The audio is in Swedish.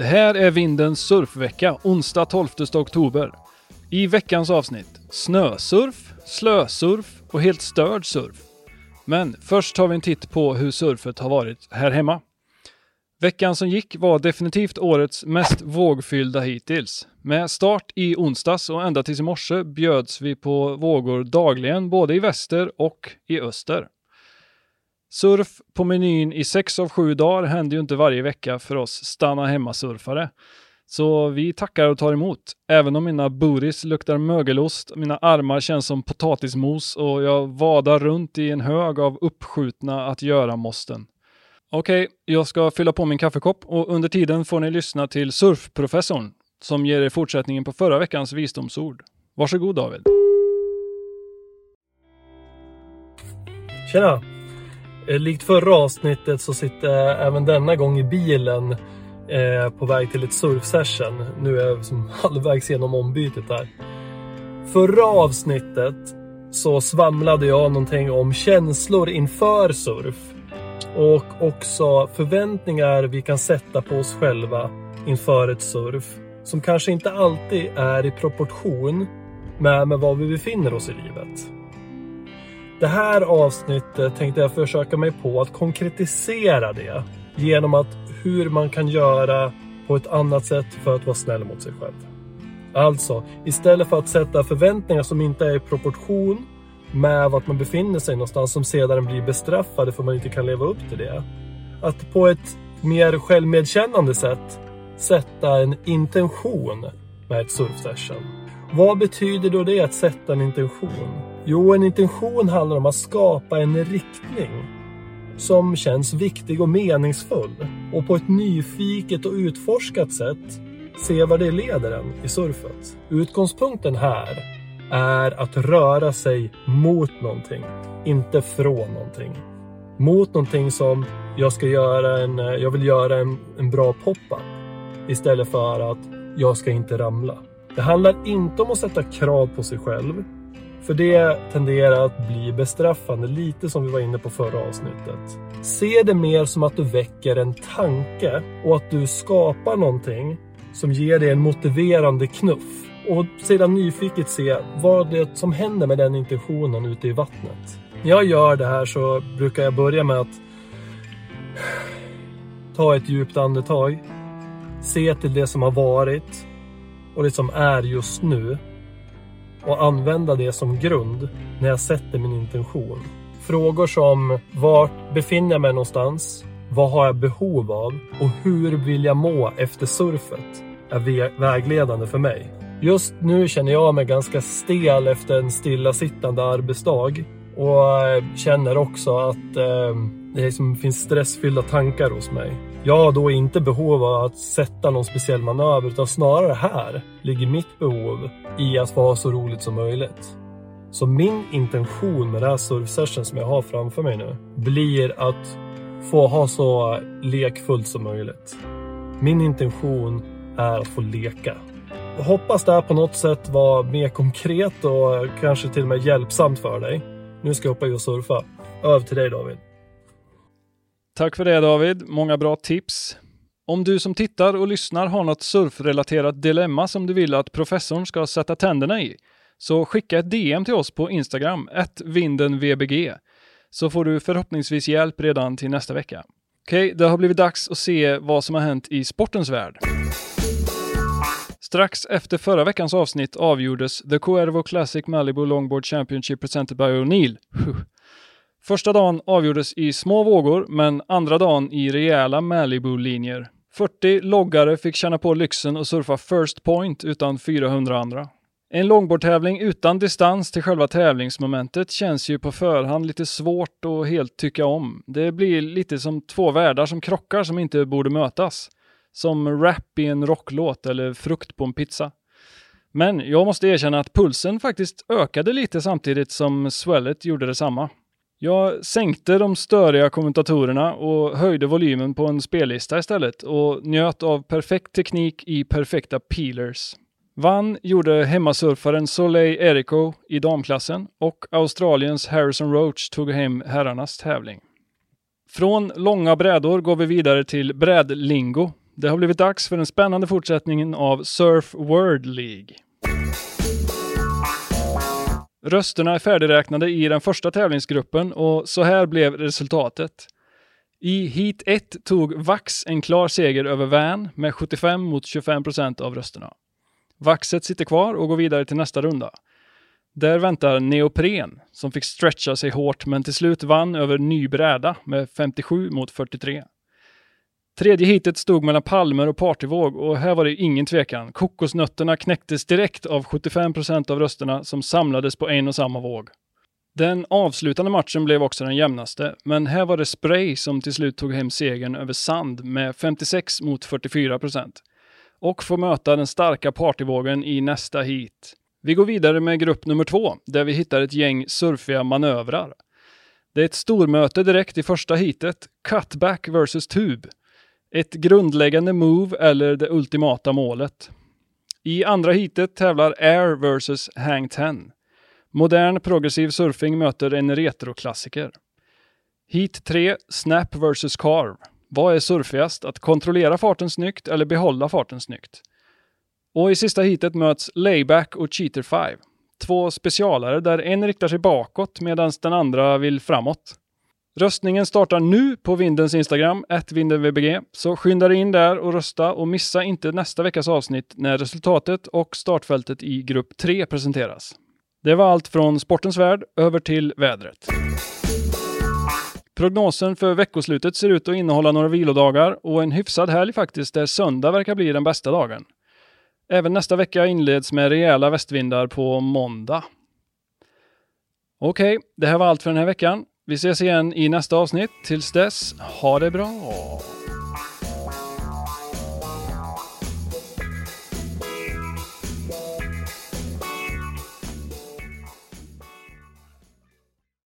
Det här är Vindens surfvecka, onsdag 12 oktober. I veckans avsnitt, snösurf, slösurf och helt störd surf. Men först tar vi en titt på hur surfet har varit här hemma. Veckan som gick var definitivt årets mest vågfyllda hittills. Med start i onsdags och ända tills i morse bjöds vi på vågor dagligen både i väster och i öster. Surf på menyn i sex av sju dagar händer ju inte varje vecka för oss stanna hemma-surfare. Så vi tackar och tar emot. Även om mina buris luktar mögelost, mina armar känns som potatismos och jag vadar runt i en hög av uppskjutna att göra-måsten. Okej, jag ska fylla på min kaffekopp och under tiden får ni lyssna till Surfprofessorn som ger er fortsättningen på förra veckans visdomsord. Varsågod David. Tjena! Eh, likt förra avsnittet så sitter jag även denna gång i bilen eh, på väg till ett surfsession. Nu är jag som halvvägs genom ombytet här. Förra avsnittet så svamlade jag någonting om känslor inför surf. Och också förväntningar vi kan sätta på oss själva inför ett surf. Som kanske inte alltid är i proportion med, med var vi befinner oss i livet. Det här avsnittet tänkte jag försöka mig på att konkretisera det genom att hur man kan göra på ett annat sätt för att vara snäll mot sig själv. Alltså, istället för att sätta förväntningar som inte är i proportion med vart man befinner sig någonstans som sedan blir bestraffade för man inte kan leva upp till det. Att på ett mer självmedkännande sätt sätta en intention med ett surfsession. Vad betyder då det att sätta en intention? Jo, en intention handlar om att skapa en riktning som känns viktig och meningsfull och på ett nyfiket och utforskat sätt se vad det leder en i surfet. Utgångspunkten här är att röra sig mot någonting, inte från någonting. Mot någonting som jag ska göra en, jag vill göra en, en bra pop-up istället för att jag ska inte ramla. Det handlar inte om att sätta krav på sig själv. För det tenderar att bli bestraffande, lite som vi var inne på förra avsnittet. Se det mer som att du väcker en tanke och att du skapar någonting som ger dig en motiverande knuff. Och sedan nyfiket se vad det är som händer med den intentionen ute i vattnet. När jag gör det här så brukar jag börja med att ta ett djupt andetag. Se till det som har varit och det som är just nu och använda det som grund när jag sätter min intention. Frågor som vart befinner jag mig någonstans? Vad har jag behov av? Och hur vill jag må efter surfet? är vägledande för mig. Just nu känner jag mig ganska stel efter en stillasittande arbetsdag och eh, känner också att eh, det liksom finns stressfyllda tankar hos mig. Jag har då inte behov av att sätta någon speciell manöver utan snarare här ligger mitt behov i att få ha så roligt som möjligt. Så min intention med det här surfsession som jag har framför mig nu blir att få ha så lekfullt som möjligt. Min intention är att få leka. Jag hoppas det här på något sätt var mer konkret och kanske till och med hjälpsamt för dig. Nu ska jag hoppa i och surfa. Över till dig David. Tack för det David, många bra tips. Om du som tittar och lyssnar har något surfrelaterat dilemma som du vill att professorn ska sätta tänderna i, så skicka ett DM till oss på Instagram, vindenvbg, så får du förhoppningsvis hjälp redan till nästa vecka. Okej, det har blivit dags att se vad som har hänt i sportens värld. Strax efter förra veckans avsnitt avgjordes The Cuervo Classic Malibu Longboard Championship presented by O'Neill. Första dagen avgjordes i små vågor, men andra dagen i rejäla Malibu-linjer. 40 loggare fick känna på lyxen och surfa First Point utan 400 andra. En longboardtävling utan distans till själva tävlingsmomentet känns ju på förhand lite svårt att helt tycka om. Det blir lite som två världar som krockar som inte borde mötas. Som rap i en rocklåt eller frukt på en pizza. Men jag måste erkänna att pulsen faktiskt ökade lite samtidigt som swellet gjorde detsamma. Jag sänkte de störiga kommentatorerna och höjde volymen på en spellista istället och njöt av perfekt teknik i perfekta peelers. Vann gjorde hemmasurfaren Soleil Erico i damklassen och Australiens Harrison Roach tog hem herrarnas tävling. Från långa brädor går vi vidare till brädlingo. Det har blivit dags för den spännande fortsättningen av Surf World League. Rösterna är färdigräknade i den första tävlingsgruppen och så här blev resultatet. I Heat 1 tog Vax en klar seger över Van med 75 mot 25 procent av rösterna. Vaxet sitter kvar och går vidare till nästa runda. Där väntar Neopren, som fick stretcha sig hårt men till slut vann över Nybräda med 57 mot 43. Tredje hitet stod mellan Palmer och Partyvåg och här var det ingen tvekan. Kokosnötterna knäcktes direkt av 75 procent av rösterna som samlades på en och samma våg. Den avslutande matchen blev också den jämnaste, men här var det Spray som till slut tog hem segern över Sand med 56 mot 44 procent. Och får möta den starka partyvågen i nästa heat. Vi går vidare med grupp nummer två, där vi hittar ett gäng surfiga manövrar. Det är ett stormöte direkt i första heatet, Cutback vs Tube. Ett grundläggande move eller det ultimata målet. I andra heatet tävlar Air vs Hang 10. Modern progressiv surfing möter en retroklassiker. Heat 3, Snap vs Carve. Vad är surfigast? Att kontrollera farten snyggt eller behålla farten snyggt? Och i sista heatet möts Layback och Cheater 5. Två specialare där en riktar sig bakåt medan den andra vill framåt. Röstningen startar nu på Vindens Instagram, vindenvbg, så skynda dig in där och rösta och missa inte nästa veckas avsnitt när resultatet och startfältet i grupp 3 presenteras. Det var allt från sportens värld över till vädret. Prognosen för veckoslutet ser ut att innehålla några vilodagar och en hyfsad helg faktiskt där söndag verkar bli den bästa dagen. Även nästa vecka inleds med rejäla västvindar på måndag. Okej, det här var allt för den här veckan. Vi ses igen i nästa avsnitt. Tills dess, ha det bra!